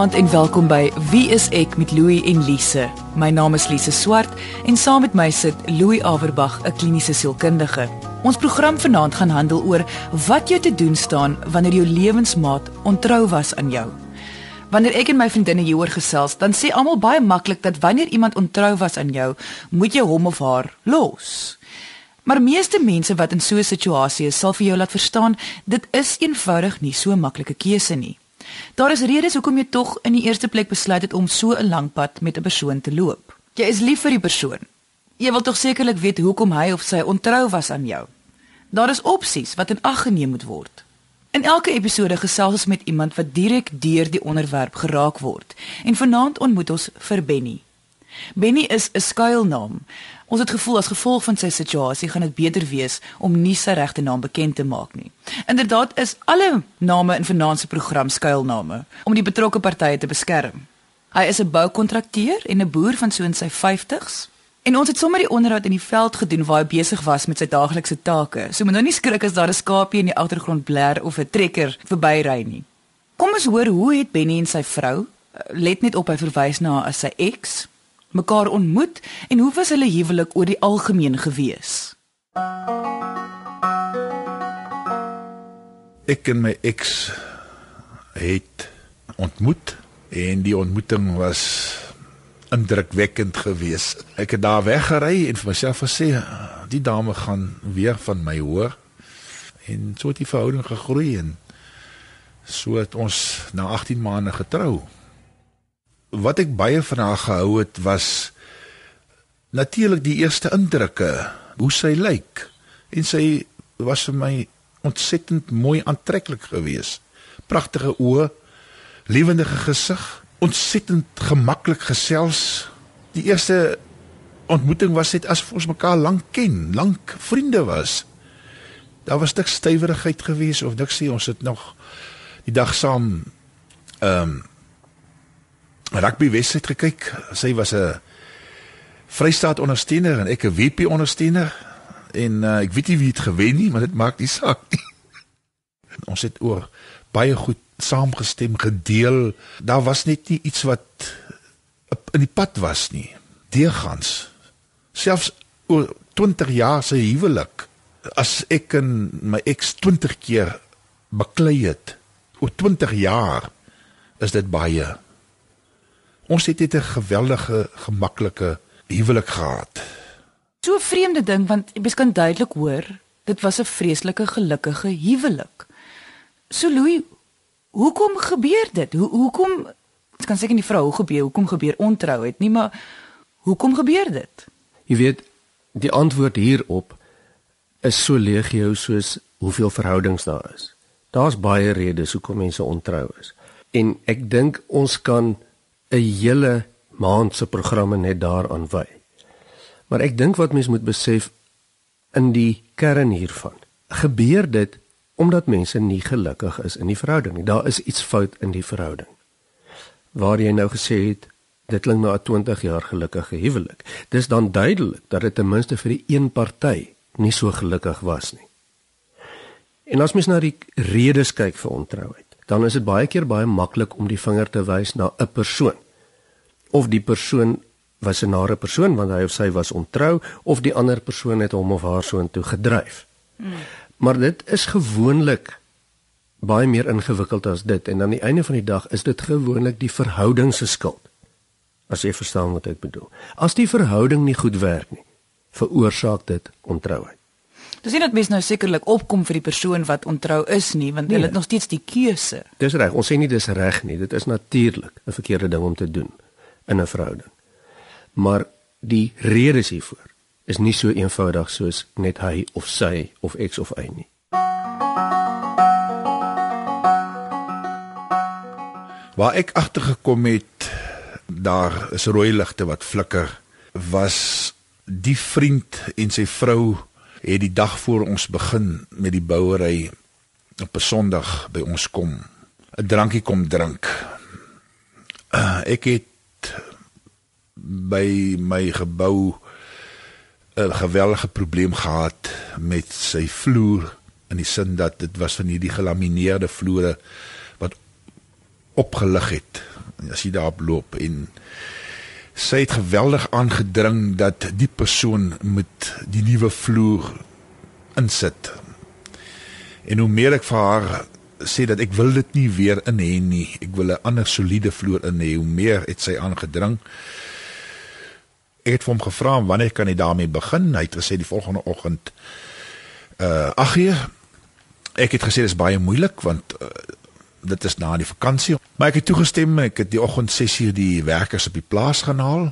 Goeienaand en welkom by Wie is ek met Louie en Lise. My naam is Lise Swart en saam met my sit Louie Averbag, 'n kliniese sielkundige. Ons program vanaand gaan handel oor wat jou te doen staan wanneer jou lewensmaat ontrou was aan jou. Wanneer ek en my vriendinne hieroor gesels, dan sê almal baie maklik dat wanneer iemand ontrou was aan jou, moet jy hom of haar los. Maar meeste mense wat in so 'n situasie is, sal vir jou laat verstaan dit is eenvoudig nie so 'n maklike keuse nie. Daar is redes hoekom jy tog in die eerste plek besluit het om so 'n lang pad met 'n persoon te loop. Jy is lief vir die persoon. Jy wil tog sekerlik weet hoekom hy of sy ontrou was aan jou. Daar is opsies wat in ag geneem moet word. In elke episode gesels ons met iemand wat direk deur die onderwerp geraak word. En vanaand ontmoet ons vir Benny. Benny is 'n skuilnaam. Ons het gevoel as gevolg van sy situasie gaan dit beter wees om nie sy regte naam bekend te maak nie. Inderdaad is alle name in vanaand se program skuilname om die betrokke partye te beskerm. Hy is 'n boukontrakteur en 'n boer van so in sy 50's. En ons het sommer die onderhoud in die veld gedoen waar hy besig was met sy daaglikse take. So moet nou nie skrik as daar 'n skaapie in die agtergrond bler of 'n trekker verbyry nie. Kom ons hoor hoe het Benny en sy vrou, let net op hy verwys na as sy ex, mekaar ontmoet en hoe was hulle huwelik oor die algemeen gewees? Ek en my ex het ontmoet en die ontmoeting was indrukwekkend geweest. Ek het daar weggery en vir myself gesê die dame gaan weer van my hoor. En so het die verhouding gegroei en so het ons na 18 maande getrou wat ek baie van haar gehou het was natuurlik die eerste indrukke hoe sy lyk. En sy was vir my ontsettend mooi aantreklik geweest. Pragtige oë lewendige gesig ontsettend gemaklik gesels. Die eerste ontmoeting was net as ons mekaar lank ken lank vriende was. Daar was niks stywerigheid geweest of niks sê ons het nog die dag saam ehm um, rugby wedstryd gekyk. Sy was 'n Vrystaat ondersteuner en ek 'n WP ondersteuner en uh, ek weet nie wie het gewen nie, maar dit maak nie saak nie. Ons het oor baie goed saamgestem, gedeel. Daar was net nie iets wat in die pad was nie. Deegans. Selfs oor 20 jaar se huwelik as ek en my ex 20 keer beklei het. Oor 20 jaar is dit baie Ons het net 'n geweldige gemaklike huwelik gehad. So 'n vreemde ding want jy kan duidelik hoor, dit was 'n vreeslike gelukkige huwelik. So Louis, hoekom gebeur dit? Hoe hoekom ek kan seker nie vrou hoe gebeur hoekom gebeur ontrouheid nie, maar hoekom gebeur dit? Jy weet, die antwoord hierop is so legio soos hoeveel verhoudings daar is. Daar's baie redes hoekom mense ontrou is. En ek dink ons kan 'n hele maand se programme net daaraan wy. Maar ek dink wat mens moet besef in die kern hiervan, gebeur dit omdat mense nie gelukkig is in die verhouding nie. Daar is iets fout in die verhouding. Waar jy nou gesê het dit klink na 'n 20 jaar gelukkige huwelik. Dis dan duidelik dat dit ten minste vir die een party nie so gelukkig was nie. En as mens na die redes kyk vir ontrouheid, dan is dit baie keer baie maklik om die vinger te wys na 'n persoon. Of die persoon was 'n nare persoon want hy of sy was ontrou of die ander persoon het hom of haar so intoe gedryf. Hmm. Maar dit is gewoonlik baie meer ingewikkeld as dit en aan die einde van die dag is dit gewoonlik die verhouding se skuld. As jy verstaan wat ek bedoel. As die verhouding nie goed werk nie, veroorsaak dit ontrouheid. Dis nie dat mens nou sekerlik opkom vir die persoon wat ontrou is nie, want nee. hulle het nog steeds die keuse. Dis reg. Ons sê nie dis reg nie. Dit is natuurlik 'n verkeerde ding om te doen in 'n verhouding. Maar die redes hiervoor is nie so eenvoudig soos net hy of sy of X of Y nie. Waar ek agtergekom het, daar is rooi ligte wat flikker, was die vriend en sy vrou het die dag voor ons begin met die bouery op 'n Sondag by ons kom. 'n Drankie kom drink. Uh, ek het by my gebou 'n geweldige probleem gehad met sy vloer in die sin dat dit was van hierdie gelamineerde vloere wat opgelig het as jy daarop loop en sy het geweldig aangedring dat die persoon moet die nuwe vloer insit. En hoe meer ek vir haar sê dat ek wil dit nie weer in hê nie, ek wil 'n ander soliede vloer in hê, hoe meer het sy aangedring. Ek het hom gevra wanneer kan hy daarmee begin? Hy het gesê die volgende oggend uh 8 uur. Ek het gesê dis baie moeilik want uh, dit is na die vakansie. Maar ek het toegestem. Ek het die oggend 6uur die werkers op die plaas gaan haal.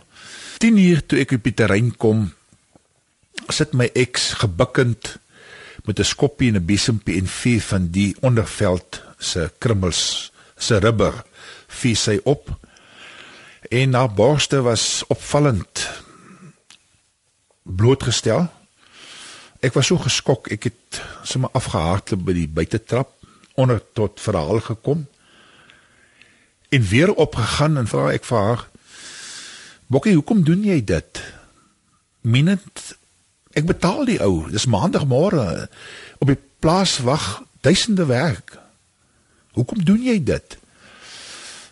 10uur toe ek op die terrein kom, sit my ex gebukkend met 'n skoppie en 'n besempie en vier van die onderveld se krummels se rubber vier sy op. En haar borste was opvallend blootgestel. Ek was so geskok, ek het sommer afgehardloop by die buitetrap onder tot verhaal gekom en weer opgegaan en vra ek vir haar Bokkie, hoekom doen jy dit? Minnet ek betaal die ou. Dis maandagmôre op die plaas wag duisende werk. Hoekom doen jy dit?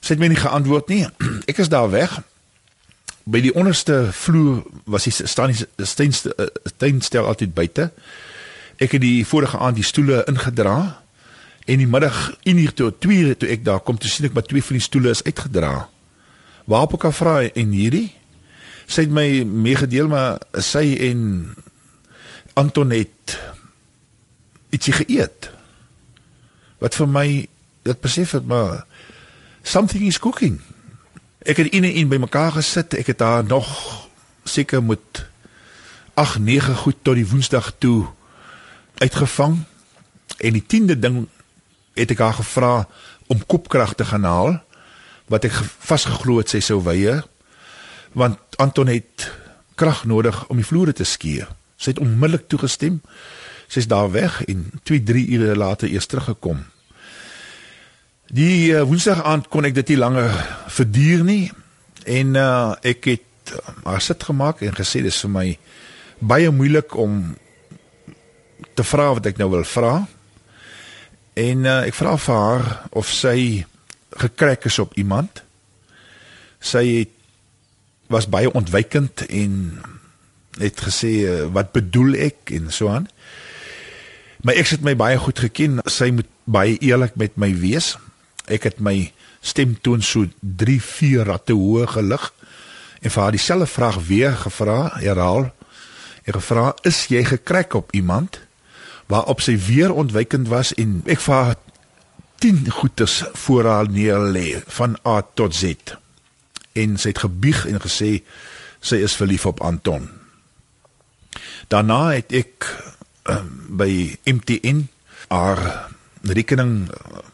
Sy het my nie geantwoord nie. Ek is daar weg. By die onderste vloer was die staan die steenste steenstel altyd buite. Ek het die vorige aand die stoele ingedra En die middag 1 uur toe 2 uur toe ek daar kom te sien ek maar twee van die stoele is uitgedra. Waarop ek vra en hierdie sy het my meegedeel maar sy en Antonet ietsie geëet. Wat vir my dit besef het maar something is cooking. Ek het in en in by mekaar gesit. Ek het daar nog seker moet 8 9 goed tot die Woensdag toe uitgevang. En die 10de ding het ek haar gevra om kopkrag te gaan haal wat ek vasgeglo het sy sou weier want Anton het krag nodig om die vloere te skeer. Sy het onmiddellik toegestem. Sy's daar weg en 2-3 ure later eers teruggekom. Die uh, Woensdag aand kon ek dit nie langer verduur nie en uh, ek het uh, haar sit gemaak en gesê dis vir my baie moeilik om te vra wat ek nou wil vra. En uh, ek vra vir haar of sy gekrak is op iemand. Sy het was baie ontwykend en het gesê uh, wat bedoel ek en so aan. Maar ek het my baie goed geken. Sy moet baie eerlik met my wees. Ek het my stemtoon so 3 4 ratte hoog gelig en vir haar dieselfde vraag weer gevra, herhaal. Ek gevra, "Is jy gekrak op iemand?" Waarop sy weer ontwykend was en ek vir haar 10 goeders voor haar neer lê van A tot Z. En sy het gebieg en gesê sy is verlief op Anton. Daarna het ek uh, by MTN haar rekening uh,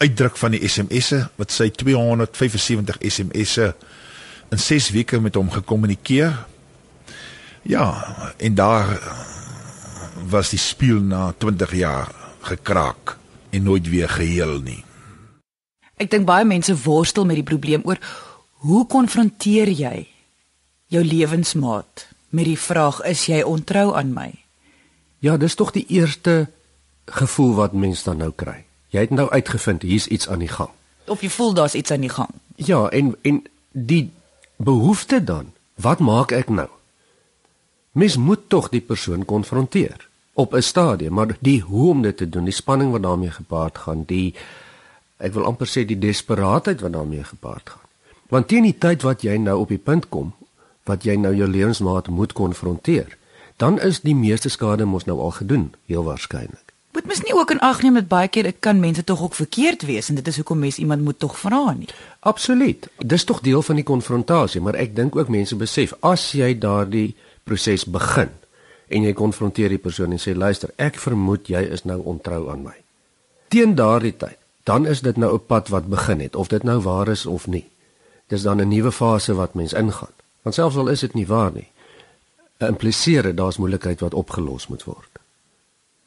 uitdruk van die SMS'e wat sy 275 SMS'e in 6 weke met hom gekommunikeer. Ja, en daar was die spieël na 20 jaar gekraak en nooit weer geheel nie. Ek dink baie mense worstel met die probleem oor hoe konfronteer jy jou lewensmaat met die vraag is jy ontrou aan my? Ja, dis tog die eerste gevoel wat mens dan nou kry. Jy het nou uitgevind hier's iets aan die gang. Of jy voel daar's iets aan die gang. Ja, en en die behoefte dan, wat maak ek nou? Mens moet tog die persoon konfronteer op 'n stadium, maar die hoe om dit te doen, die spanning wat daarmee gepaard gaan, die ek wil amper sê die desperaatheid wat daarmee gepaard gaan. Want teen die tyd wat jy nou op die punt kom wat jy nou jou lewensmaat moet konfronteer, dan is die meeste skade mos nou al gedoen, heel waarskynlik. Moet mens nie ook in ag neem dat baie keer kan mense tog ook verkeerd wees en dit is hoekom mens iemand moet tog vra nie. Absoluut. Dis tog deel van die konfrontasie, maar ek dink ook mense besef as jy daardie proses begin, en jy konfronteer die persoon en sê luister, ek vermoed jy is nou ontrou aan my. Teen daardie tyd, dan is dit nou 'n pad wat begin het of dit nou waar is of nie. Dis dan 'n nuwe fase wat mens ingaan. Want selfs al is dit nie waar nie, impliseer dit daar's moeilikheid wat opgelos moet word.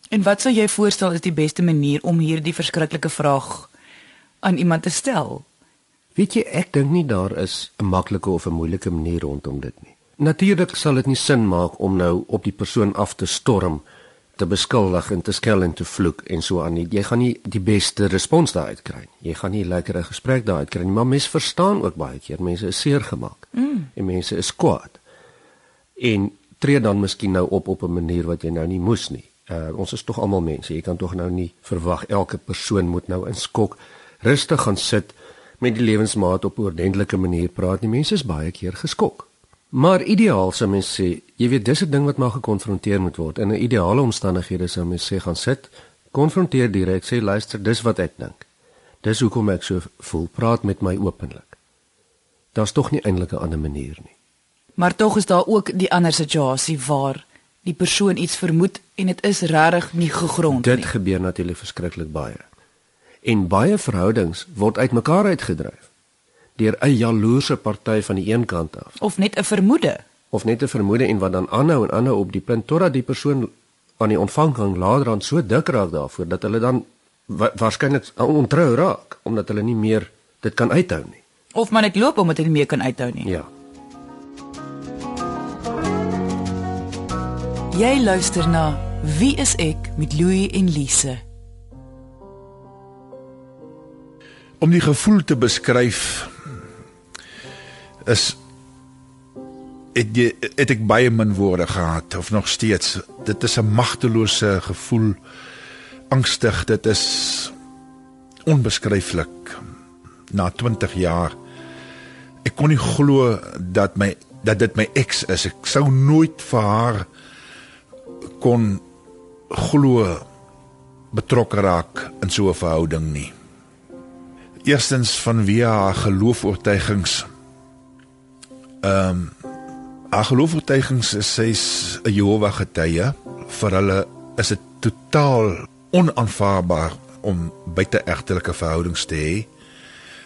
En wat sou jy voorstel is die beste manier om hierdie verskriklike vraag aan iemand te stel? Weet jy, ek dink nie daar is 'n maklike of 'n moeilike manier rondom dit nie. Natuurlik sal dit nie sin maak om nou op die persoon af te storm te beskuldig en te skel en te vloek en so aan nie. Jy gaan nie die beste respons daaruit kry nie. Jy gaan nie 'n lekker gesprek daaruit kry nie, maar mense verstaan ook baie keer mense is seer gemaak. Mm. En mense is kwaad. En tree dan miskien nou op op 'n manier wat jy nou nie moes nie. Uh ons is tog almal mense. Jy kan tog nou nie verwag elke persoon moet nou in skok rustig gaan sit met die lewensmaat op 'n ordentlike manier praat nie. Mense is baie keer geskok. Maar ideaal sou mens sê, jy weet dis 'n ding wat maar gekonfronteer moet word. In 'n ideale omstandighede sou mens sê gaan sit, konfronteer direk, sê luister, dis wat ek dink. Dis hoekom ek so voel, praat met my openlik. Daar's tog nie eintlik 'n ander manier nie. Maar tog is daar ook die ander situasie waar die persoon iets vermoed en dit is regtig nie gegrond nie. Dit gebeur natuurlik verskriklik baie. En baie verhoudings word uitmekaar uitgedryf deur 'n jaloerse party van die een kant af. Of net 'n vermoede. Of net 'n vermoede en wat dan aanhou en aanhou op die punt totdat die persoon aan die ontvangkant later aan so dik raak daarvoor dat hulle dan wa waarskynlik ontrou raak omdat hulle nie meer dit kan uithou nie. Of maar net loop omdat hulle nie meer kan uithou nie. Ja. Jy luister na wie is ek met Louie en Lise. Om die gevoel te beskryf is het, jy, het ek baie min woorde gehad of nog steeds. Dit is 'n magtelose gevoel angstig dit is onbeskryflik. Na 20 jaar ek kon nie glo dat my dat dit my ex is. Ek sou nooit vir haar kon glo betrokke raak in so 'n verhouding nie. Eerstens van wie haar geloofoortuigings Ehm um, haar geloofoortuigings is sy's 'n Jehovah getuie. Vir hulle is dit totaal onaanvaarbaar om buiteegtelike verhoudings te hê.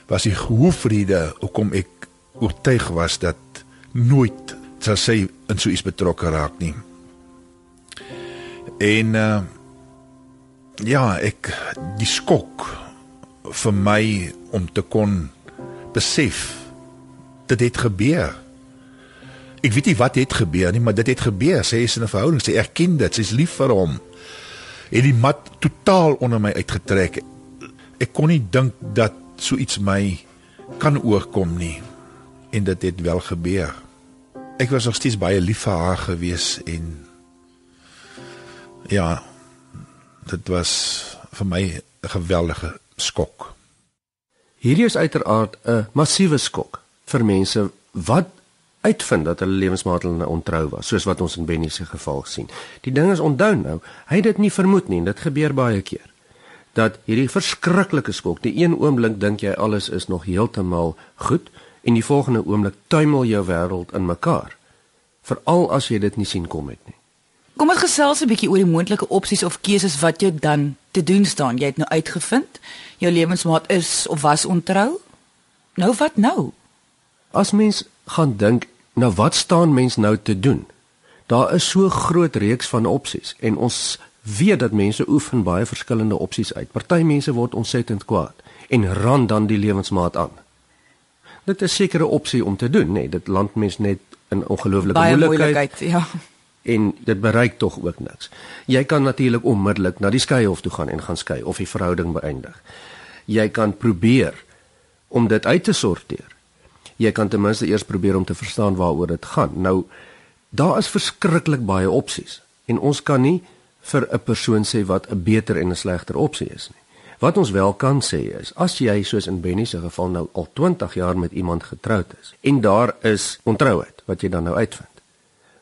Was die hoofrede hoekom ek oortuig was dat nooit sal sy in so iets betrokke raak nie. En uh, ja, ek die skok vir my om te kon besef dit het gebeur Ek weet nie wat het gebeur nie, maar dit het gebeur. Sy is in 'n verhouding, sy erken dit, sy's lief vir hom. Het die mat totaal onder my uitgetrek. Ek kon nie dink dat so iets my kan oorkom nie. En dit het wel gebeur. Ek was nog steeds baie lief vir haar gewees en ja, dit was vir my 'n geweldige skok. Hierdie is uiteraard 'n massiewe skok vir mense wat uitvind dat hulle lewensmaat hulle ontrou was, soos wat ons in Benny se geval sien. Die ding is onthou nou, hy het dit nie vermoed nie en dit gebeur baie keer. Dat hierdie verskriklike skok, die een oomblik dink jy alles is nog heeltemal goed en die volgende oomblik tuimel jou wêreld in mekaar. Veral as jy dit nie sien kom het nie. Kom ons gesels 'n bietjie oor die moontlike opsies of keuses wat jou dan te doen staan. Jy het nou uitgevind jou lewensmaat is of was ontrou. Nou wat nou? As mens gaan dink Nou wat staan mens nou te doen? Daar is so groot reeks van opsies en ons weet dat mense oefen baie verskillende opsies uit. Party mense word ontsettend kwaad en ran dan die lewensmaat aan. Dit is seker 'n opsie om te doen, nê. Nee, dit land mens net in ongelooflike moeilikheid. moeilikheid. Ja. En dit bereik tog ook niks. Jy kan natuurlik onmiddellik na die skeihof toe gaan en gaan skei of die verhouding beëindig. Jy kan probeer om dit uit te sorteer jy kan ten minste eers probeer om te verstaan waaroor dit gaan. Nou daar is verskriklik baie opsies en ons kan nie vir 'n persoon sê wat 'n beter en 'n slegter opsie is nie. Wat ons wel kan sê is as jy soos in Benny se geval nou al 20 jaar met iemand getroud is en daar is ontrouheid wat jy dan nou uitvind.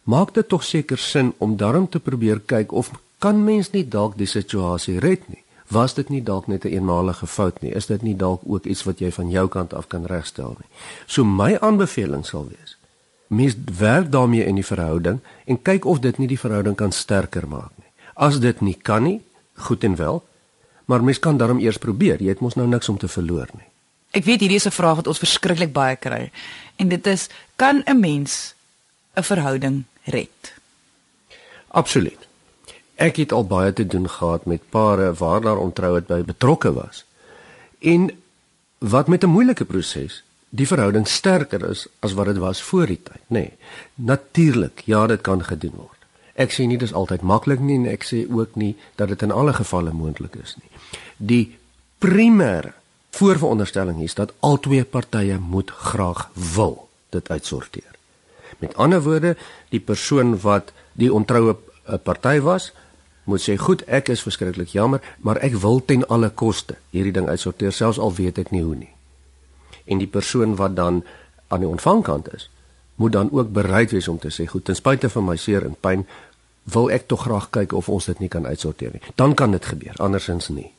Maak dit tog seker sin om daarom te probeer kyk of kan mens nie dalk die situasie red nie was dit nie dalk net 'n een eenmalige fout nie? Is dit nie dalk ook iets wat jy van jou kant af kan regstel nie? So my aanbeveling sal wees: mens werk daarmee in die verhouding en kyk of dit nie die verhouding kan sterker maak nie. As dit nie kan nie, goed en wel, maar mens kan daarom eers probeer. Jy het mos nou niks om te verloor nie. Ek weet hierdie is 'n vraag wat ons verskriklik baie kry. En dit is: kan 'n mens 'n verhouding red? Absoluut. Ek het al baie te doen gehad met pare waar daar ontrouheid by betrokke was. En wat met 'n moeilike proses die verhouding sterker is as wat dit was voor die tyd, nê. Nee, Natuurlik, ja, dit kan gedoen word. Ek sê nie dis altyd maklik nie en ek sê ook nie dat dit in alle gevalle moontlik is nie. Die primêre voorveronderstelling is dat albei partye moet graag wil dit uitsorteer. Met ander woorde, die persoon wat die ontroue eh, party was, moet sê goed, ek is verskriklik jammer, maar ek wil ten alle koste hierdie ding uitsorteer selfs al weet ek nie hoe nie. En die persoon wat dan aan die ontvangkant is, moet dan ook bereid wees om te sê goed, ten spyte van my seer en pyn, wil ek tog graag kyk of ons dit nie kan uitsorteer nie. Dan kan dit gebeur, andersins nie.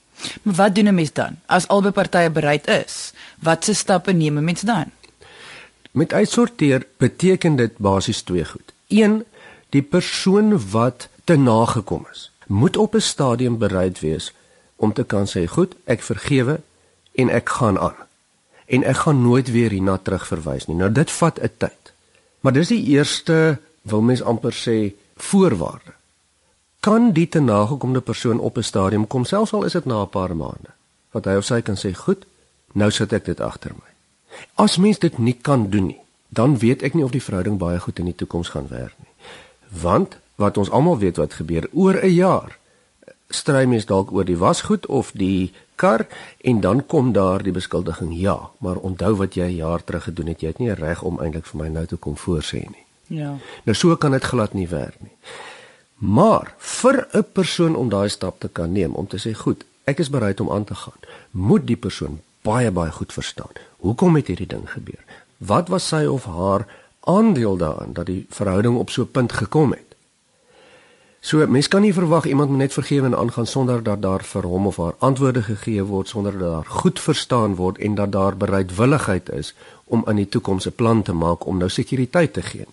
Maar wat doen 'n mens dan as albei partye bereid is? Watse stappe neem 'n mens dan? Met uitsorteer beteken dit basies twee goed. 1 Die persoon wat te nagekom is, moet op 'n stadium bereid wees om te kan sê, "Goed, ek vergewe en ek gaan aan." En ek gaan nooit weer hierna terugverwys nie. Nou dit vat 'n tyd. Maar dis die eerste, wil mens amper sê, voorwaarde. Kan die te nagekomde persoon op 'n stadium kom selfs al is dit na 'n paar maande, wat hy of sy kan sê, "Goed, nou sit ek dit agter my." As mens dit nie kan doen nie, dan weet ek nie of die verhouding baie goed in die toekoms gaan werk nie. Want wat ons almal weet wat gebeur. Oor 'n jaar stry mens dalk oor die wasgoed of die kar en dan kom daar die beskuldiging ja maar onthou wat jy 'n jaar terug gedoen het. Jy het nie reg om eintlik vir my nou te kom voorsê nie. Ja. Nou so kan dit glad nie werk nie. Maar vir 'n persoon om daai stap te kan neem om te sê goed ek is bereid om aan te gaan moet die persoon baie baie goed verstaan. Hoekom het hierdie ding gebeur? Wat was sy of haar aandeel daarin dat die verhouding op so 'n punt gekom het So mens kan nie verwag iemand moet net vergewe en aangaan sonder dat daar vir hom of haar antwoorde gegee word sonder dat daar goed verstaan word en dat daar bereidwilligheid is om in die toekoms 'n plan te maak om nou sekuriteit te gee.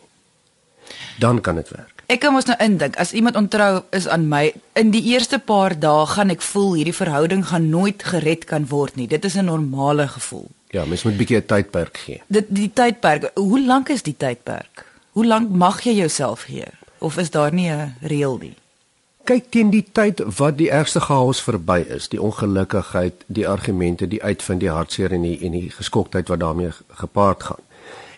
Dan kan dit werk. Ek kan mos nou indink as iemand ontrou is aan my, in die eerste paar dae gaan ek voel hierdie verhouding gaan nooit gered kan word nie. Dit is 'n normale gevoel. Ja, mens moet 'n bietjie 'n tydperk gee. Dit die tydperk, hoe lank is die tydperk? Hoe lank mag jy jouself gee? Of is daar nie 'n reël nie? Kyk teen die tyd wat die ergste chaos verby is, die ongelukkigheid, die argumente, die uitvind, die hartseer en die en die geskoktheid wat daarmee gepaard gaan.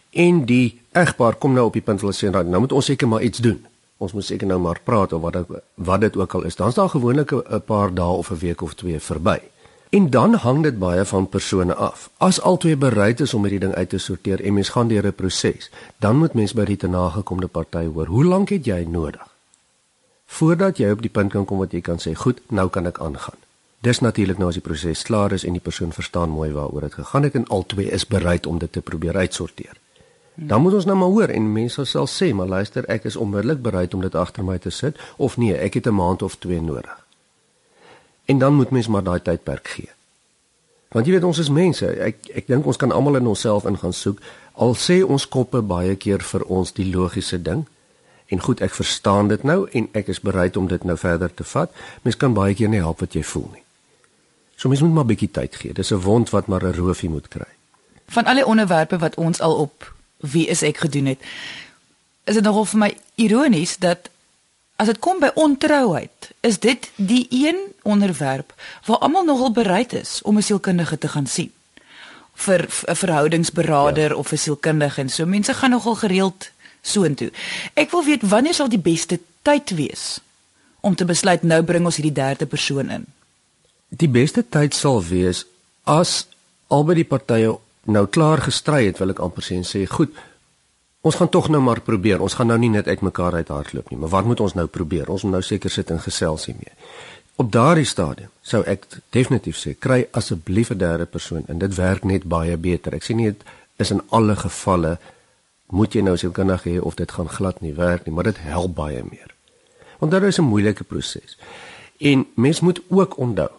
En die egpaar kom nou op die punt hulle sê nou moet ons seker maar iets doen. Ons moet seker nou maar praat of wat dit wat dit ook al is. Dan's daar gewoonlik 'n paar dae of 'n week of twee verby. En dan hang dit baie van persone af. As albei bereid is om hierdie ding uit te sorteer en mens gaan deur 'n proses, dan moet mens by die te nagekomde party hoor, hoe lank het jy nodig voordat jy op die punt kan kom wat jy kan sê, "Goed, nou kan ek aangaan." Dis natuurlik nou as die proses klaar is en die persoon verstaan mooi waaroor dit gegaan het en albei is bereid om dit te probeer uitsorteer. Dan moet ons nou maar hoor en mense sal sê, "Maar luister, ek is onmiddellik bereid om dit agter my te sit" of "Nee, ek het 'n maand of 2 nodig." En dan moet mens maar daai tydperk gee. Want jy weet ons is mense. Ek ek dink ons kan almal in onsself ingaan soek. Al sê ons koppe baie keer vir ons die logiese ding. En goed, ek verstaan dit nou en ek is bereid om dit nou verder te vat. Mens kan baie keer nie help wat jy voel nie. So mens moet maar 'n bietjie tyd gee. Dis 'n wond wat maar 'n roofie moet kry. Van al die onderwerpe wat ons al op wie is ek gedoen het, is dit nogal vir my ironies dat As dit kom by ontrouheid, is dit die een onderwerp waar almal nogal bereid is om 'n sielkundige te gaan sien. vir 'n verhoudingsberader ja. of 'n sielkundige en so mense gaan nogal gereeld soontoe. Ek wil weet wanneer sal die beste tyd wees om te besluit nou bring ons hierdie derde persoon in. Die beste tyd sal wees as albei die partye nou klaar gestry het, wil ek amper sê en sê, goed, Ons gaan tog nou maar probeer. Ons gaan nou nie net uitmekaar uithardloop nie, maar wat moet ons nou probeer? Ons moet nou seker sit en gesels hiermee. Op daardie stadium sou ek definitief sê kry asseblief 'n derde persoon en dit werk net baie beter. Ek sê nie dit is in alle gevalle moet jy nou sielkundig hê of dit gaan glad nie werk nie, maar dit help baie meer. Want dit is 'n moeilike proses. En mens moet ook onthou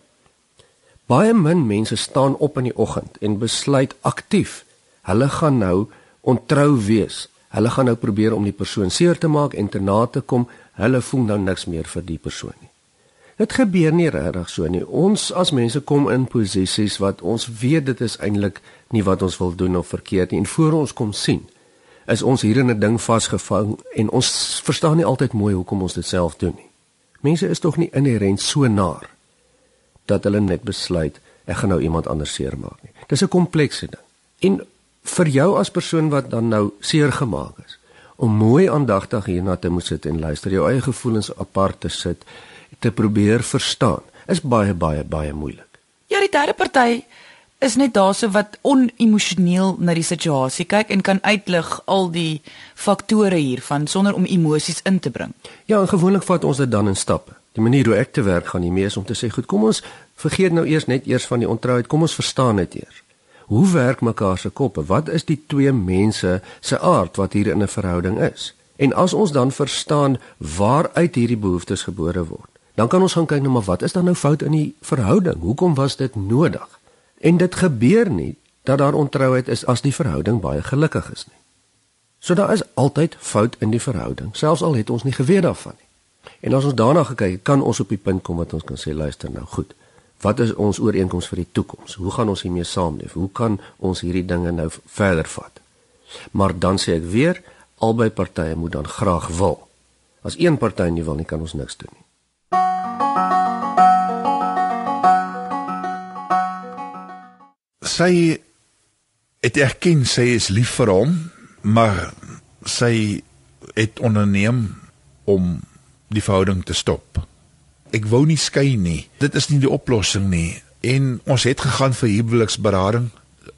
baie min mense staan op in die oggend en besluit aktief hulle gaan nou ontrou wees Hulle gaan nou probeer om die persoon seer te maak en te na te kom. Hulle voel nou niks meer vir die persoon nie. Dit gebeur nie regtig so nie. Ons as mense kom in posisies wat ons weet dit is eintlik nie wat ons wil doen of verkeerd nie en voor ons kom sien is ons hier in 'n ding vasgevang en ons verstaan nie altyd mooi hoekom ons dit self doen nie. Mense is tog nie inherënt so naar dat hulle net besluit ek gaan nou iemand anders seermaak nie. Dis 'n komplekse ding. En vir jou as persoon wat dan nou seer gemaak is om mooi aandagtig hierna te moet sit en luister, jou eie gevoelens apart te sit, te probeer verstaan, is baie baie baie moeilik. Ja, die derde party is net daarso wat onemosioneel na die situasie kyk en kan uitlig al die faktore hiervan sonder om emosies in te bring. Ja, en gewoonlik vat ons dit dan in stappe. Die manier hoe ek te werk gaan nie meer is om te sê, "Goed, kom ons vergeet nou eers net eers van die ontrouheid. Kom ons verstaan dit eers." Hoe werk mekaar se koppe? Wat is die twee mense se aard wat hier in 'n verhouding is? En as ons dan verstaan waaruit hierdie behoeftes gebore word, dan kan ons gaan kyk na nou, maar wat is dan nou fout in die verhouding? Hoekom was dit nodig? En dit gebeur nie dat daar ontrouheid is as die verhouding baie gelukkig is nie. So daar is altyd fout in die verhouding, selfs al het ons nie geweet daarvan nie. En as ons daarna gekyk, kan ons op die punt kom wat ons kan sê luister nou goed. Wat is ons ooreenkoms vir die toekoms? Hoe gaan ons hiermee saamleef? Hoe kan ons hierdie dinge nou verder vat? Maar dan sê ek weer, albei partye moet dan graag wil. As een party nie wil nie, kan ons niks doen nie. Sy het erken sy is lief vir hom, maar sy het onderneem om die verhouding te stop ek wou nie skei nie. Dit is nie die oplossing nie. En ons het gegaan vir huweliksberading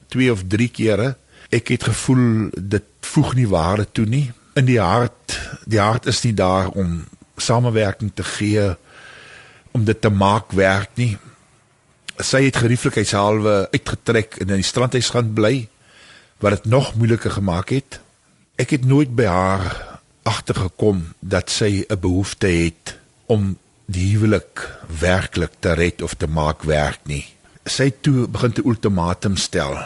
twee of drie kere. Ek het gevoel dit voeg nie waarde toe nie. In die hart, die hart is nie daar om samewerking te gee om dit te maak werk nie. Sy het gerieflikheidshalwe uitgetrek en in die strandhuis gaan bly wat dit nog moeiliker gemaak het. Ek het nooit by haar agtergekom dat sy 'n behoefte het om die huwelik werklik te red of te maak werk nie. Sy toe begin te ultimatum stel.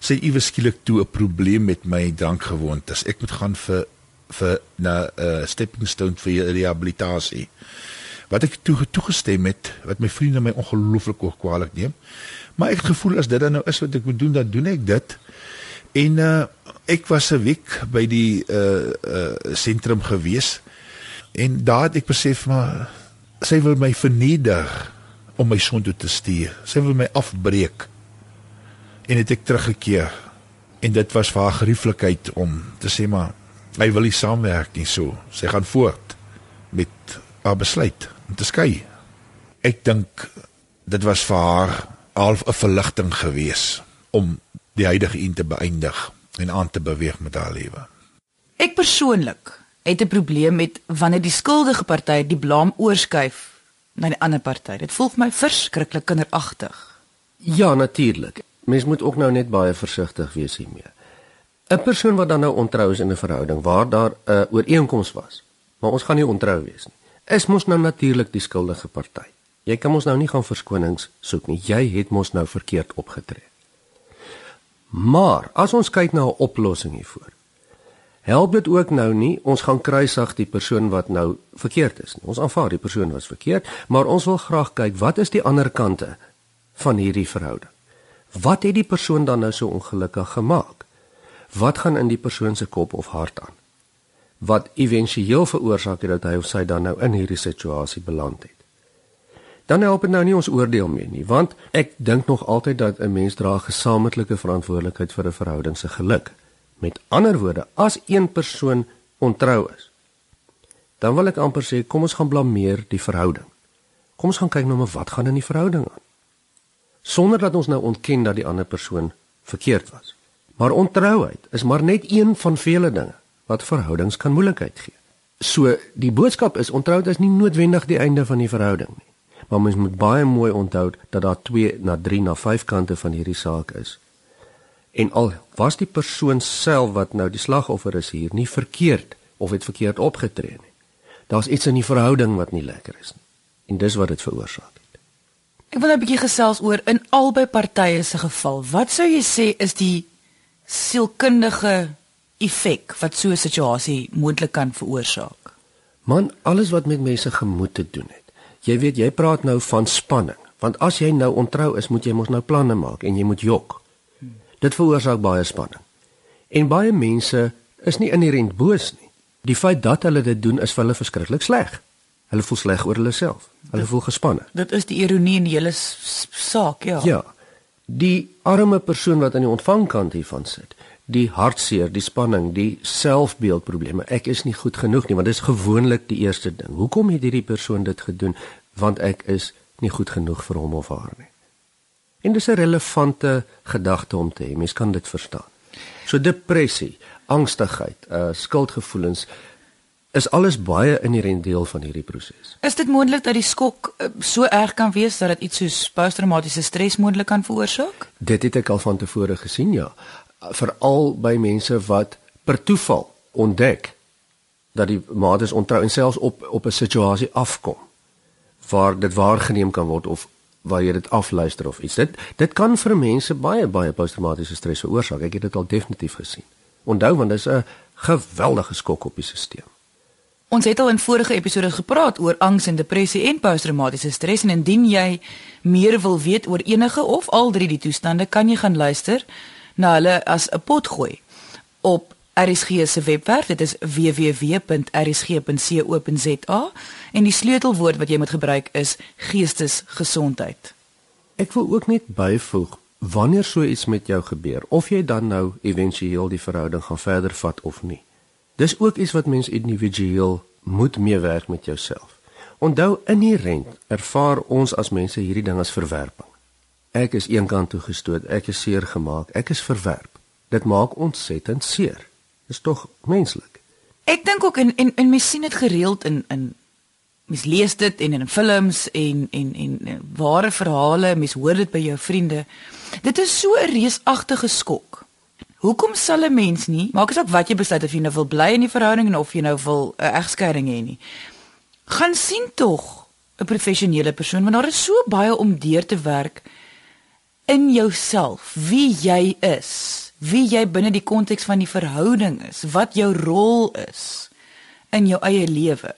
Sy iewes skielik toe 'n probleem met my drankgewoontes. Ek moet gaan vir vir na 'n uh, stepping stone vir rehabilitasie. Wat ek toe toegestem het, wat my vriende my ongelooflik ook kwaliek neem. Maar ek het gevoel as dit dan nou is wat ek moet doen, dan doen ek dit. En uh ek was 'n week by die uh uh sentrum gewees en daar het ek besef maar sy wil my verneder om my son toe te stuur. Sy wil my afbreek. En het ek teruggekeer. En dit was vir haar gerieflikheid om te sê maar hy wil nie saamwerk nie so. Sy gaan voort met haar besluit om te skei. Ek dink dit was vir haar half 'n verligting gewees om die huidige een te beëindig en aan te beweeg met haar lewe. Ek persoonlik het 'n probleem met wanneer die skuldige party die blame oorskuif na die ander party. Dit voel vir my verskriklik kinderagtig. Ja, natuurlik. Mens moet ook nou net baie versigtig wees hiermee. 'n Persoon wat dan nou ontrou is in 'n verhouding waar daar 'n ooreenkoms was, maar ons gaan nie ontrou wees nie. Is mos nou natuurlik die skuldige party. Jy kan mos nou nie gaan verskonings soek nie. Jy het mos nou verkeerd opgetree. Maar as ons kyk na 'n oplossing hiervoor, help dit ook nou nie ons gaan kruisig die persoon wat nou verkeerd is nie. Ons aanvaar die persoon was verkeerd, maar ons wil graag kyk wat is die ander kante van hierdie verhouding? Wat het die persoon dan nou so ongelukkig gemaak? Wat gaan in die persoon se kop of hart aan? Wat éventueel veroorsaak het dat hy of sy dan nou in hierdie situasie beland het? Dan help dit nou nie ons oordeel mee nie, want ek dink nog altyd dat 'n mens dra gesamentlike verantwoordelikheid vir 'n verhouding se geluk. Met ander woorde, as een persoon ontrou is, dan wil ek amper sê kom ons gaan blameer die verhouding. Kom ons gaan kyk nou maar wat gaan in die verhouding aan. Sonder dat ons nou ontken dat die ander persoon verkeerd was. Maar ontrouheid is maar net een van vele dinge wat verhoudings kan moeilikheid gee. So die boodskap is ontrouheid is nie noodwendig die einde van die verhouding nie. Maar mens moet baie mooi onthou dat daar 2 na 3 na 5 kante van hierdie saak is. En al was die persoon self wat nou die slagoffer is hier nie verkeerd of het verkeerd opgetree nie. Daar's iets in die verhouding wat nie lekker is nie. En dis wat dit veroorsaak het. Ek wil 'n bietjie gesels oor in albei partye se geval. Wat sou jy sê is die sielkundige effek wat so 'n situasie moontlik kan veroorsaak? Man, alles wat met mense gemoed te doen het. Jy weet, jy praat nou van spanning, want as jy nou ontrou is, moet jy mos nou planne maak en jy moet jok. Dit veroorsaak baie spanning. En baie mense is nie inherënt boos nie. Die feit dat hulle dit doen is vir hulle verskriklik sleg. Hulle voel sleg oor hulle self. Hulle voel gespanne. Dit is die ironie in die hele saak, ja. Ja. Die arme persoon wat aan die ontvangkant hiervan sit, die hartseer, die spanning, die selfbeeldprobleme. Ek is nie goed genoeg nie, want dit is gewoonlik die eerste ding. Hoekom het hierdie persoon dit gedoen? Want ek is nie goed genoeg vir hom of haar nie. En dis 'n relevante gedagte om te hê. Mens kan dit verstaan. So depressie, angstigheid, uh skuldgevoelens is alles baie inherënt deel van hierdie proses. Is dit moontlik dat die skok uh, so erg kan wees dat dit iets soos posttraumatiese stres moontlik kan veroorsaak? Dit het ek al van tevore gesien, ja. Veral by mense wat per toeval ontdek dat die maat is ontrou en selfs op op 'n situasie afkom waar dit waargeneem kan word of waar jy dit afluister of iets. Dit dit kan vir mense baie baie posttraumatiese stres veroorsaak. Ek het dit al definitief gesien. Onthou want dit is 'n geweldige skok op die stelsel. Ons het al in vorige episode gepraat oor angs en depressie en posttraumatiese stres en indien jy meer wil weet oor enige of al drie die toestande, kan jy gaan luister na hulle as 'n pot gooi op RSG se webwerf. Dit is www.rsg.co.za en die sleutelwoord wat jy moet gebruik is geestesgesondheid. Ek wil ook net byvoeg wanneer so iets met jou gebeur of jy dan nou éventueel die verhouding gaan verder vat of nie. Dis ook iets wat mens individueel moet meewerk met jouself. Onthou inherent ervaar ons as mense hierdie ding as verwerping. Ek is eenkant toe gestoot, ek is seer gemaak, ek is verwerp. Dit maak ontsettend seer is tog menslik. Ek dink ook en en, en mens sien dit gereeld in in mens lees dit en in films en en en, en ware verhale, mens hoor dit by jou vriende. Dit is so 'n reusagtige skok. Hoekom sal 'n mens nie, maak asook wat jy besluit of jy nou wil bly in die verhouding of jy nou wil 'n egskeiding hê nie. Gaan sien tog 'n professionele persoon want daar is so baie om deur te werk in jouself, wie jy is wie jy binne die konteks van die verhouding is, wat jou rol is in jou eie lewe.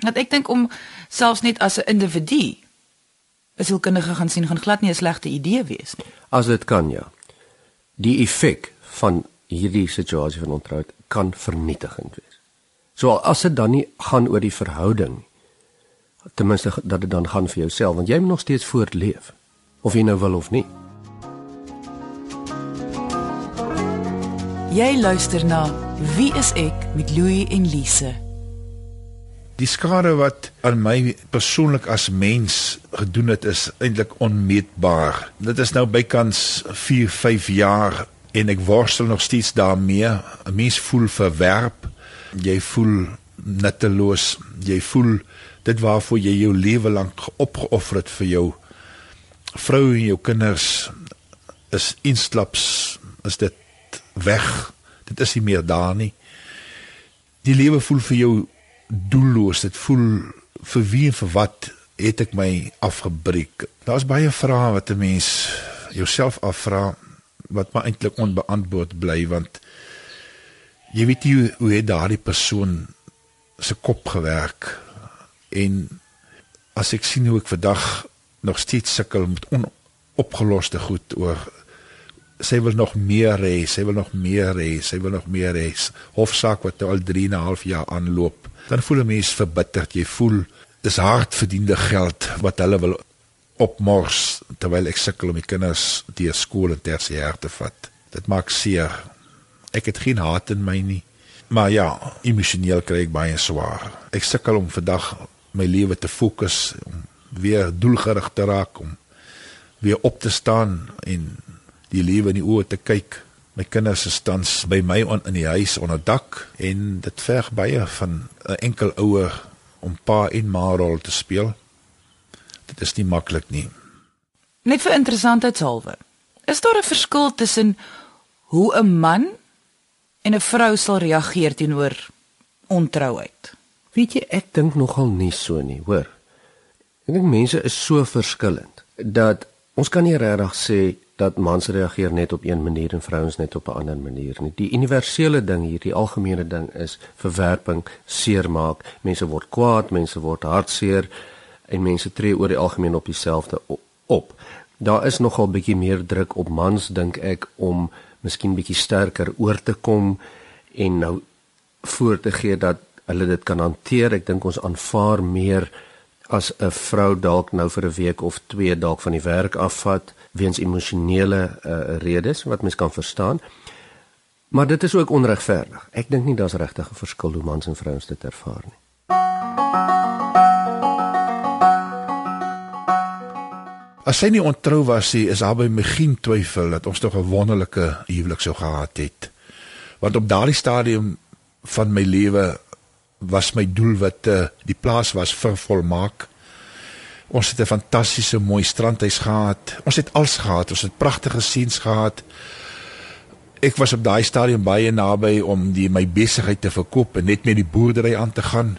Dat ek dink om selfs net as 'n individu as hulpkundige gaan sien gaan glad nie 'n slegte idee wees nie. As dit kan ja. Die effek van hierdie situasie van ontroud kan vernietigend wees. So as dit dan nie gaan oor die verhouding ten minste dat dit dan gaan vir jouself want jy moet nog steeds voortleef of jy nou wil of nie. Jy luister na Wie is ek met Louie en Lise. Die skade wat aan my persoonlik as mens gedoen het is eintlik onmeetbaar. Dit is nou bykans 4, 5 jaar en ek worstel nog steeds daarmee. 'n Mens voel verwerp, jy voel nutteloos, jy voel dit waarvoor jy jou lewe lank opgeoffer het vir jou vrou en jou kinders is instaps is dit weg. Dit is nie meer daar nie. Die lewe voel vir jou doelloos. Dit voel vir wie en vir wat het ek my afgebreek. Daar's baie vrae wat 'n mens jouself afvra wat maar eintlik onbeantwoord bly want jy weet hoe, hoe het daardie persoon se kop gewerk en as ek sien hoe ek vandag nog steeds sukkel met onopgeloste goed oor sy wil nog meer hê, sy wil nog meer hê, sy wil nog meer hê. Hofsaak wat al 3 en 'n half jaar aanloop. Dan voel 'n mens verbitterd. Jy voel dis hard verdiende geld wat hulle wil opmors terwyl ek sukkel om die kinders deur skool en tersiêr te vat. Dit maak seer. Ek het geen haat in my nie. Maar ja, emosioneel kry ek baie swaar. Ek sukkel om vandag my lewe te fokus om weer doelgerig te raak om weer op te staan en die lewe in die oë te kyk. My kinders is tans by my on, in die huis onder dak en dit verg baie van 'n enkel ouer om pa en ma rol te speel. Dit is nie maklik nie. Net vir interessantheidshalwe. Is daar 'n verskil tussen hoe 'n man en 'n vrou sal reageer teenoor ontrouheid? Weet jy, ek dink nogal nie so nie, hoor. Ek dink mense is so verskillend dat ons kan nie regtig sê dat mans reageer net op een manier en vrouens net op 'n ander manier nie. Die universele ding hier, die algemene ding is verwerping, seermaak. Mense word kwaad, mense word hartseer en mense tree oor die algemeen op dieselfde op. Daar is nogal bietjie meer druk op mans dink ek om miskien bietjie sterker oor te kom en nou voor te gee dat hulle dit kan hanteer. Ek dink ons aanvaar meer as 'n vrou dalk nou vir 'n week of twee dalk van die werk afvat weens emosionele uh, redes wat mens kan verstaan. Maar dit is ook onregverdig. Ek dink nie daar's regtig 'n verskil hoe mans en vrouens dit ervaar nie. As sy nie ontrou was nie, is daar by my geen twyfel dat ons tog 'n wonderlike huwelik sou gehad het. Want op daardie stadium van my lewe was my doelwitte, die plaas was vervolmaak. Ons het 'n fantastiese mooi strandhuis gehad. Ons het alles gehad. Ons het pragtige scenes gehad. Ek was op daai stadium baie naby om die my besigheid te verkoop en net met die boerdery aan te gaan.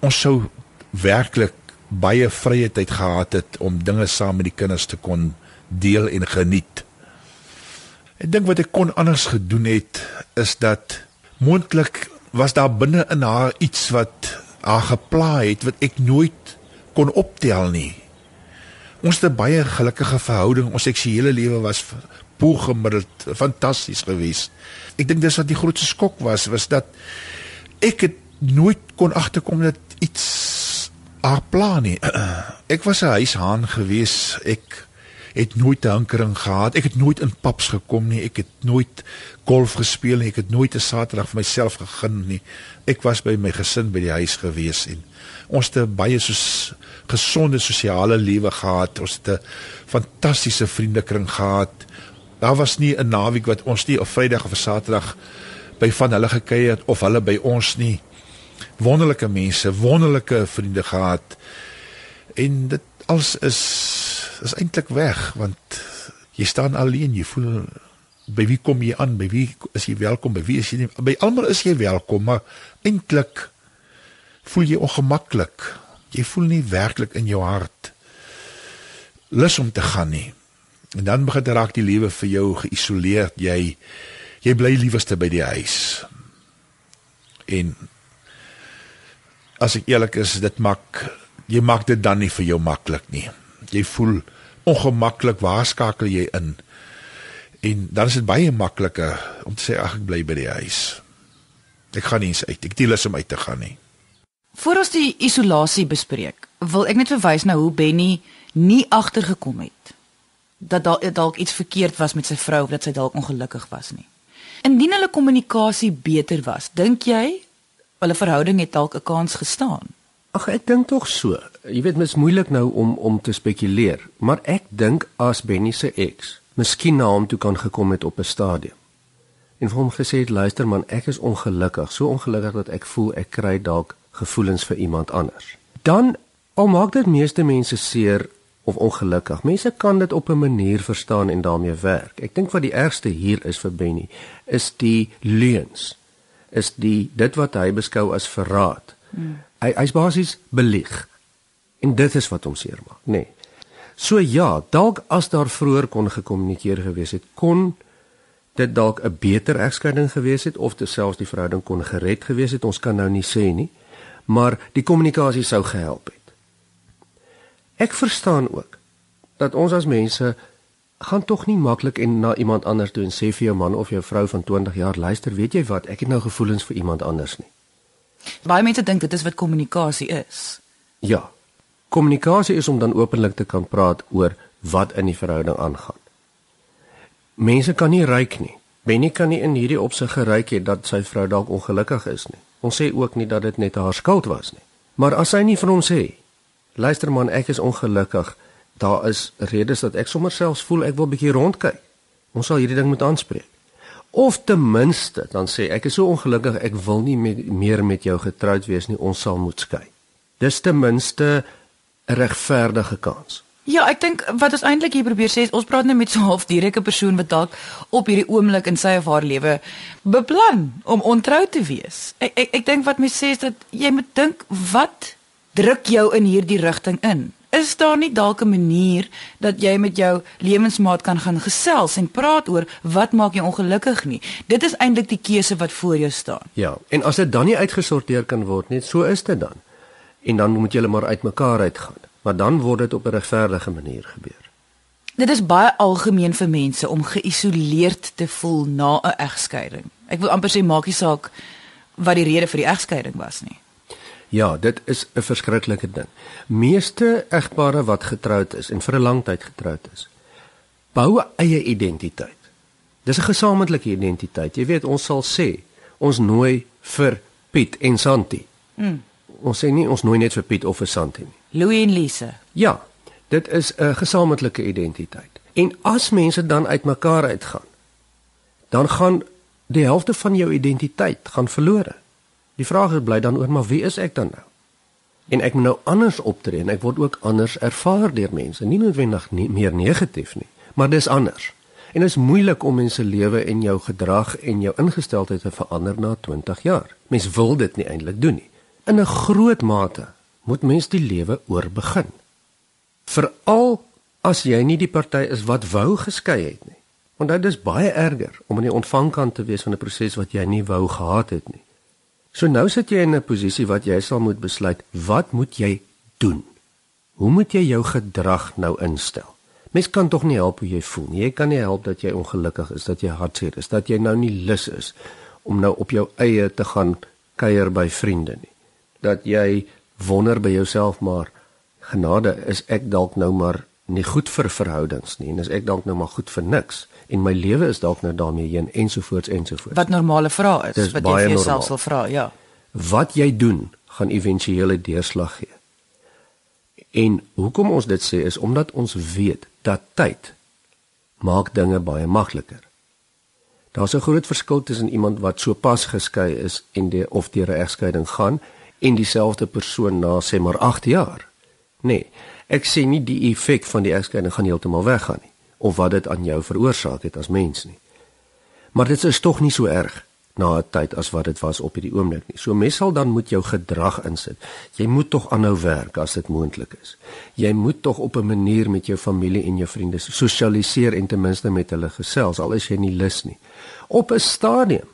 Ons sou werklik baie vrye tyd gehad het om dinge saam met die kinders te kon deel en geniet. Ek dink wat ek kon anders gedoen het is dat moontlik was daar binne in haar iets wat haar gepla het wat ek nooit kon optel nie. Ons het 'n baie gelukkige verhouding. Ons seksuele lewe was poegemiddeld fantasties geweest. Ek dink dis wat die grootste skok was, was dat ek het nooit kon agterkom dat iets haar plan nie. Ek was 'n huishaan geweest. Ek het nooit 'n hankering gehad. Ek het nooit in paps gekom nie. Ek het nooit golf gespeel nie. Ek het nooit 'n Saterdag vir myself gegun nie. Ek was by my gesin by die huis gewees en ons het baie soos gesonde sosiale lewe gehad. Ons het 'n fantastiese vriendekring gehad. Daar was nie 'n naweek wat ons nie op Vrydag of Saterdag by van hulle gekuier het of hulle by ons nie. Wonderlike mense, wonderlike vriende gehad. En dit alles is is eintlik weg want jy staan alleen, jy voel by wie kom jy aan? By wie is jy welkom? By wie is jy nie? By almal is jy welkom, maar eintlik voel jy ongemaklik. Jy voel nie werklik in jou hart lus om te gaan nie. En dan begin raak die lewe vir jou geïsoleerd. Jy jy bly liewerste by die huis. En as ek eerlik is, dit maak jy maak dit dan nie vir jou maklik nie. Jy voel ongemaklik, waar skakel jy in? En dan is dit baie makliker om te sê ag ek bly by die huis. Ek gaan nie eens uit. Ek het lus om uit te gaan nie. Voor ons die isolasie bespreek, wil ek net verwys na hoe Benny nie agtergekom het dat daar dalk iets verkeerd was met sy vrou of dat sy dalk ongelukkig was nie. Indien hulle kommunikasie beter was, dink jy hulle verhouding het dalk 'n kans gestaan? Ag ek dink tog so. Jy weet mens moeilik nou om om te spekuleer, maar ek dink as Benny se ex miskien na hom toe kan gekom het op 'n stadium. En vir hom gesê het luister man, ek is ongelukkig, so ongelukkig dat ek voel ek kry dalk gevoelens vir iemand anders. Dan al maak dit meeste mense seer of ongelukkig. Mense kan dit op 'n manier verstaan en daarmee werk. Ek dink wat die ergste hier is vir Benny is die leuns. Is die dit wat hy beskou as verraad. Hmm. Hy hy's basies belieg. En dit is wat hom seermaak, nê. Nee. So ja, dalk as daar vroeër kon gekommunikeer gewees het, kon dit dalk 'n beter egskeiding gewees het of terselfs die verhouding kon gered gewees het. Ons kan nou nie sê nie, maar die kommunikasie sou gehelp het. Ek verstaan ook dat ons as mense gaan tog nie maklik en na iemand anders toe en sê vir jou man of jou vrou van 20 jaar luister, weet jy wat, ek het nou gevoelens vir iemand anders nie. Baie mense dink dit is wat kommunikasie is. Ja. Kommunikasie is om dan openlik te kan praat oor wat in die verhouding aangaan. Mense kan nie ryk nie. Benny kan nie in hierdie opsig geryk het dat sy vrou dalk ongelukkig is nie. Ons sê ook nie dat dit net haar skuld was nie. Maar as sy nie vir hom sê, luister man, ek is ongelukkig, daar is redes dat ek sommer selfs voel ek wil bietjie rondkyk. Ons sal hierdie ding moet aanspreek. Of ten minste dan sê ek is so ongelukkig, ek wil nie met, meer met jou getroud wees nie, ons sal moet skei. Dis ten minste 'n regverdige kans. Ja, ek dink wat ons eintlik hier probeer sê is ons praat nou met so 'n half direkte persoon wat dalk op hierdie oomblik in sy of haar lewe beplan om ontrou te wees. Ek ek, ek dink wat my sê is dat jy moet dink wat druk jou in hierdie rigting in. Is daar nie dalk 'n manier dat jy met jou lewensmaat kan gaan gesels en praat oor wat maak jou ongelukkig nie? Dit is eintlik die keuse wat voor jou staan. Ja, en as dit dan nie uitgesorteer kan word nie, so is dit dan. En dan moet julle maar uitmekaar uitgaan. Maar dan word dit op 'n regverdige manier gebeur. Dit is baie algemeen vir mense om geïsoleerd te voel na 'n egskeiding. Ek wil amper sê maak nie saak wat die rede vir die egskeiding was nie. Ja, dit is 'n verskriklike ding. Meeste egpare wat getroud is en vir 'n lang tyd getroud is, bou eie identiteit. Dis 'n gesamentlike identiteit. Jy weet, ons sal sê ons nooi vir Piet en Santi. Mm. Ons sê nie ons nooi net vir Piet of vir Santi nie. Louis en Lise. Ja, dit is 'n gesamentlike identiteit. En as mense dan uitmekaar uitgaan, dan gaan die helfte van jou identiteit gaan verlore. Die vraag is bly dan oor maar wie is ek dan nou? En ek moet nou anders optree en ek word ook anders ervaar deur mense, nie noodwendig nie meer negatief nie, maar dis anders. En dit is moeilik om mense lewe en jou gedrag en jou ingesteldheid te verander na 20 jaar. Mens wil dit nie eintlik doen nie. In 'n groot mate moet mens die lewe oorbegin. Veral as jy nie die party is wat wou geskei het nie. Want dit is baie erger om aan die ontvangkant te wees van 'n proses wat jy nie wou gehad het nie. So nou sit jy in 'n posisie wat jy sal moet besluit, wat moet jy doen? Hoe moet jy jou gedrag nou instel? Mens kan tog nie help hoe jy voel nie. Jy kan nie help dat jy ongelukkig is, dat jy hartseer is, dat jy nou nie lus is om nou op jou eie te gaan kuier by vriende nie. Dat jy wonder by jouself maar genade, is ek dalk nou maar nie goed vir verhoudings nie en is ek dalk nou maar goed vir niks en my lewe is dalk nou daarmee heen ensovoorts ensovoorts. Wat normale vrae is, Dis wat jy vir jouself sal vra, ja. Wat jy doen gaan éventuele deurslag gee. En hoekom ons dit sê is omdat ons weet dat tyd maak dinge baie makliker. Daar's 'n groot verskil tussen iemand wat so pas geskei is en die of deur 'n egskeiding gaan en dieselfde persoon na sê maar 8 jaar. Nee, ek sê nie die effek van die egskeiding gaan heeltemal weggaan nie of wat dit aan jou veroorsaak het as mens nie. Maar dit is tog nie so erg na 'n tyd as wat dit was op hierdie oomblik nie. So mens sal dan moet jou gedrag insit. Jy moet tog aanhou werk as dit moontlik is. Jy moet tog op 'n manier met jou familie en jou vriende sosialiseer en ten minste met hulle gesels al is jy nie lus nie. Op 'n stadium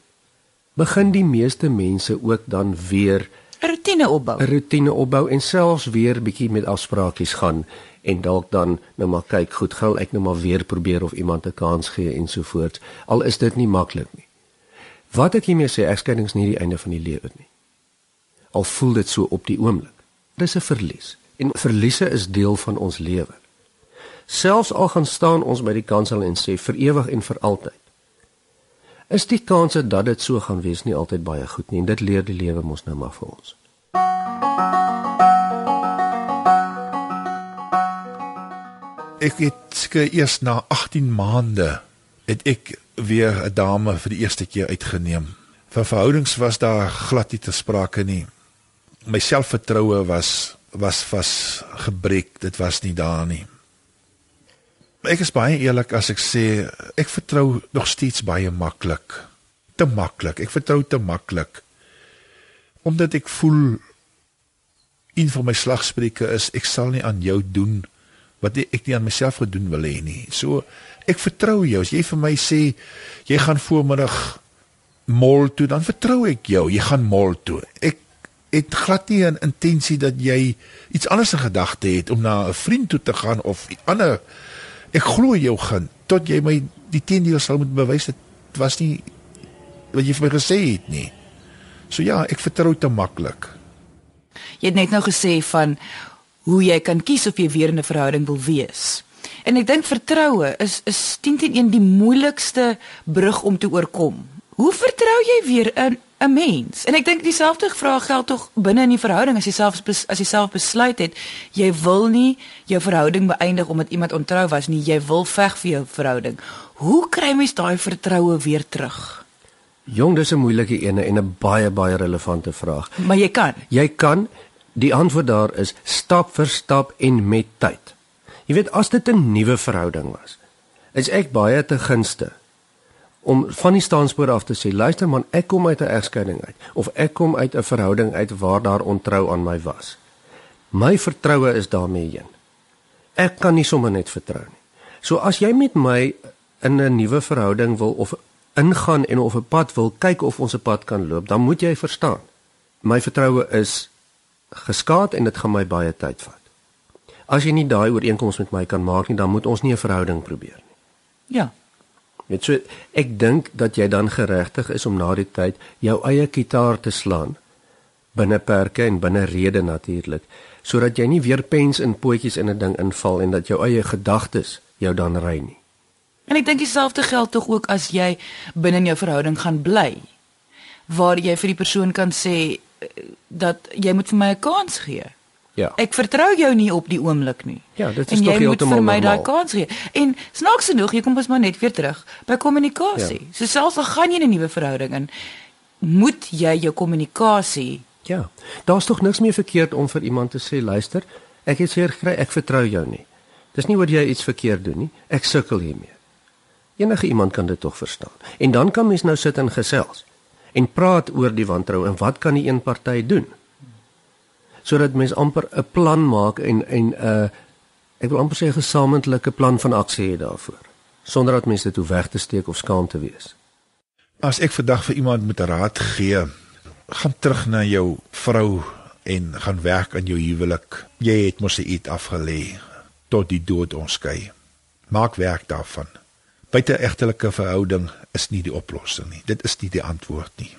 begin die meeste mense ook dan weer Rotine opbou. 'n rotine opbou en selfs weer bietjie met afspraakies gaan en dalk dan nou maar kyk goed gou ek nou maar weer probeer of iemand 'n kans gee ensovoorts al is dit nie maklik nie. Wat ek hiermee sê, egskeiding is nie die einde van die lewe nie. Al voel dit so op die oomblik. Dis 'n verlies en verliese is deel van ons lewe. Selfs al gaan staan ons by die kansel en sê vir ewig en vir altyd. Is die kanse dat dit so gaan wees nie altyd baie goed nie en dit leer die lewe mos nou maar vir ons. Ek het eers na 18 maande het ek weer 'n dame vir die eerste keer uitgeneem. Vir verhoudings was daar glad nie te sprake nie. My selfvertroue was was vas gebreek. Dit was nie daar nie. Ek is baie eerlik as ek sê ek vertrou nog steeds baie maklik. Te maklik. Ek vertrou te maklik. Omdat ek voel een van my slagspreuke is ek sal nie aan jou doen wat ek nie aan myself gedoen wil hê nie. So ek vertrou jou. As jy vir my sê jy gaan voormiddag mall toe, dan vertrou ek jou. Jy gaan mall toe. Ek het glad nie 'n intensie dat jy iets anders in gedagte het om na 'n vriend toe te gaan of 'n ander ek glo jou gaan tot jy my die teendeel sal moet bewys dit was nie wat jy vir my gesê het nie. So ja, ek vertrou te maklik. Jy het net nou gesê van hoe jy kan kies of jy weer in 'n verhouding wil wees. En ek dink vertroue is is 10 teen 1 die moeilikste brug om te oorkom. Hoe vertrou jy weer in 'n mens? En ek dink dieselfde vraag geld tog binne in die verhouding as jy self as jy self besluit het jy wil nie jou verhouding beëindig omdat iemand ontrou was nie, jy wil veg vir jou verhouding. Hoe kry mens daai vertroue weer terug? Jong, dis 'n moeilike ene en 'n baie baie relevante vraag. Maar jy kan. Jy kan die antwoord daar is stap vir stap en met tyd. Jy weet as dit 'n nuwe verhouding was, is ek baie te gunste om van die staanspoor af te sê luister man, ek kom uit 'n egskeiding uit of ek kom uit 'n verhouding uit waar daar ontrou aan my was. My vertroue is daarmee heen. Ek kan nie sommer net vertrou nie. So as jy met my in 'n nuwe verhouding wil of ingaan en of 'n pad wil kyk of ons 'n pad kan loop, dan moet jy verstaan. My vertroue is geskaad en dit gaan my baie tyd vat. As jy nie daai ooreenkoms met my kan maak nie, dan moet ons nie 'n verhouding probeer nie. Ja. Net so ek dink dat jy dan geregtig is om na die tyd jou eie kitaar te slaan binne perke en binne rede natuurlik, sodat jy nie weer pens in potjies in 'n ding inval en dat jou eie gedagtes jou dan ry nie. En ek dink dieselfde geld tog ook as jy binne in jou verhouding gaan bly. Waar jy vir die persoon kan sê eh, dat jy moet vir my 'n kans gee. Ja. Ek vertrou jou nie op die oomblik nie. Ja, dit is en tog jy moet heeltemal vir my daai normaal. kans gee. En snaaks genoeg, jy kom ons maar net weer terug by kommunikasie. Ja. So selfs al gaan jy 'n nuwe verhouding in, moet jy jou kommunikasie Ja. Daar's tog niks meer verkeerd om vir iemand te sê, luister, ek het seer gekry, ek vertrou jou nie. Dis nie oor jy iets verkeerd doen nie. Ek sukkel hiermee. Enige iemand kan dit tog verstaan. En dan kan mens nou sit en gesels en praat oor die wantrou en wat kan die een party doen? Sodat mens amper 'n plan maak en en 'n uh, ek wil amper sê 'n gesamentlike plan van aksie het daarvoor, sonder dat mense dit hoef weg te steek of skaam te wees. As ek vandag vir iemand moet raad gee, gaan terug na jou vrou en gaan werk aan jou huwelik. Jy het mos eet afgelê tot die dood ons skei. Maak werk daarvan. Buite egtelike verhouding is nie die oplossing nie. Dit is nie die antwoord nie.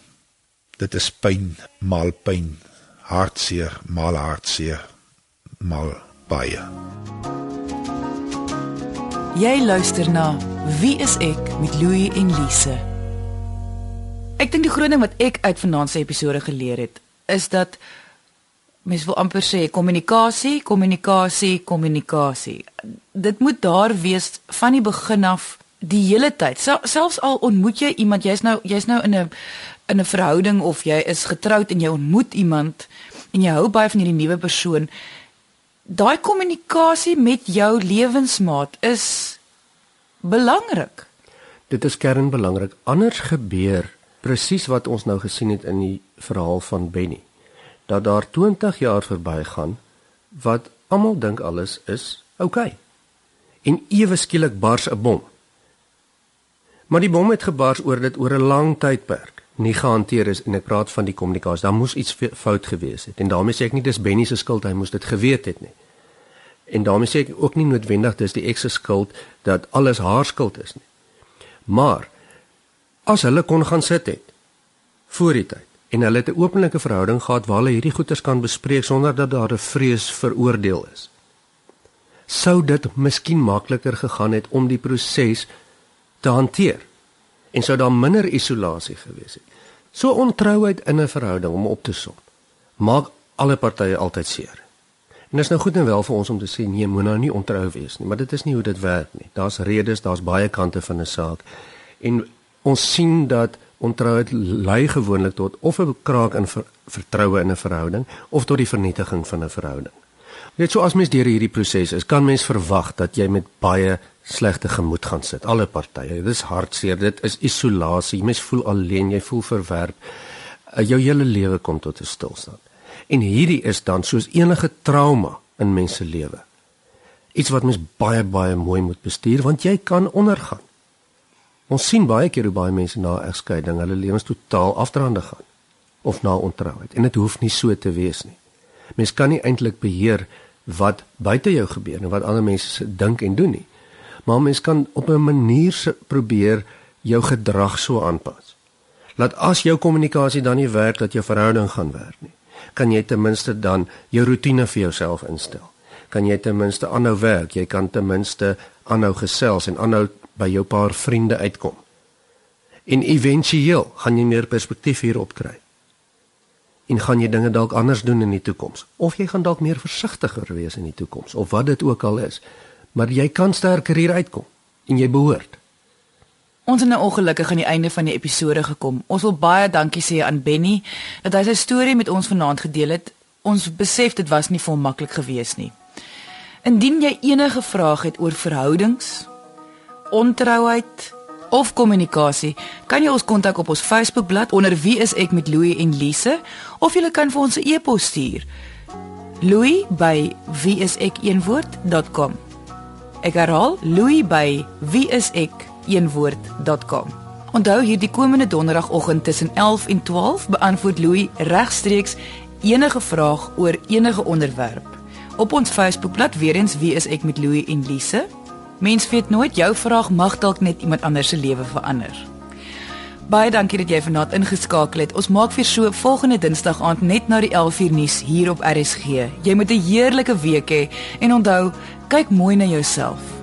Dit is pyn, maal pyn, hartseer, maal hartseer, maal baie. Jy luister na Wie is ek met Louie en Lise. Ek dink die groot ding wat ek uit vanaand se episode geleer het, is dat mens wil amper sê kommunikasie, kommunikasie, kommunikasie. Dit moet daar wees van die begin af die hele tyd. Sel, selfs al ontmoet jy iemand, jy's nou jy's nou in 'n in 'n verhouding of jy is getroud en jy ontmoet iemand en jy hou baie van hierdie nuwe persoon, daai kommunikasie met jou lewensmaat is belangrik. Dit is kernbelangrik. Anders gebeur presies wat ons nou gesien het in die verhaal van Benny. Dat daar 20 jaar verbygaan wat almal dink alles is oukei. Okay. En ewe skielik bars 'n bom. Maar die bom het gebars oor dit oor 'n lang tydperk nie gehanteer is en ek praat van die kommunikasie. Daar moes iets fout gewees het. En daarmee sê ek nie dis Benny se skuld hy moes dit geweet het nie. En daarmee sê ek ook nie noodwendig dis die ex se skuld dat alles haar skuld is nie. Maar as hulle kon gaan sit het voor die tyd en hulle het 'n openlike verhouding gehad waar hulle hierdie goeters kan bespreek sonder dat daar 'n vrees veroordeel is. Sou dit miskien makliker gegaan het om die proses te hanteer en sou daar minder isolasie gewees het. So ontrouheid in 'n verhouding om op te som maak alle partye altyd seer. En dit is nou goed en wel vir ons om te sê nee, moet nou nie ontrou wees nie, maar dit is nie hoe dit werk nie. Daar's redes, daar's baie kante van 'n saak. En ons sien dat ontrouheid lei gewoonlik tot of 'n kraak in ver, vertroue in 'n verhouding of tot die vernietiging van 'n verhouding. Net so as mens deur hierdie proses is, kan mens verwag dat jy met baie slegte gemoed gaan sit. Alle partye. Dis hartseer, dit is isolasie. Mens voel alleen, jy voel verwerp. Uh, Jou hele lewe kom tot 'n stilstand. En hierdie is dan soos enige trauma in mens se lewe. Iets wat mens baie baie mooi moet bestuur want jy kan ondergaan. Ons sien baie keer hoe baie mense na 'n egskeiding hulle lewens totaal afdraande gaan of na ontrouheid en dit hoef nie so te wees nie. Mens kan nie eintlik beheer wat buite jou gebeur en wat ander mense se dink en doen nie. Maar mens kan op 'n manier se probeer jou gedrag so aanpas. Laat as jou kommunikasie dan nie werk dat jou verhouding gaan werk nie. Kan jy ten minste dan jou rotine vir jouself instel. Kan jy ten minste aanhou werk, jy kan ten minste aanhou gesels en aanhou by jou paar vriende uitkom. En éventueel gaan jy meer perspektief hierop kry en gaan jy dinge dalk anders doen in die toekoms of jy gaan dalk meer versigtiger wees in die toekoms of wat dit ook al is maar jy kan sterker hier uitkom en jy behoort Ons het nou ongelukkig aan die einde van die episode gekom. Ons wil baie dankie sê aan Benny dat hy sy storie met ons vanaand gedeel het. Ons besef dit was nie hom maklik geweest nie. Indien jy enige vrae het oor verhoudings, ontrouheid of kommunikasie, kan jy ons kontak op ons Facebookblad onder Wie is ek met Louie en Lise of jy kan vir ons 'n e-pos stuur. Louie by wieisek1woord.com. Ek herhaal Louie by wieisek1woord.com. Onthou hierdie komende donderdagoggend tussen 11 en 12 beantwoord Louie regstreeks enige vraag oor enige onderwerp. Op ons Facebookblad weer eens Wie is ek met Louie en Lise. Mens weet nooit jou vraag mag dalk net iemand anders se lewe verander. Baie dankie dat jy vanaand ingeskakel het. Ons maak weer so volgende Dinsdag aand net na die 11uur nuus hier op RSG. Jy moet 'n heerlike week hê en onthou, kyk mooi na jouself.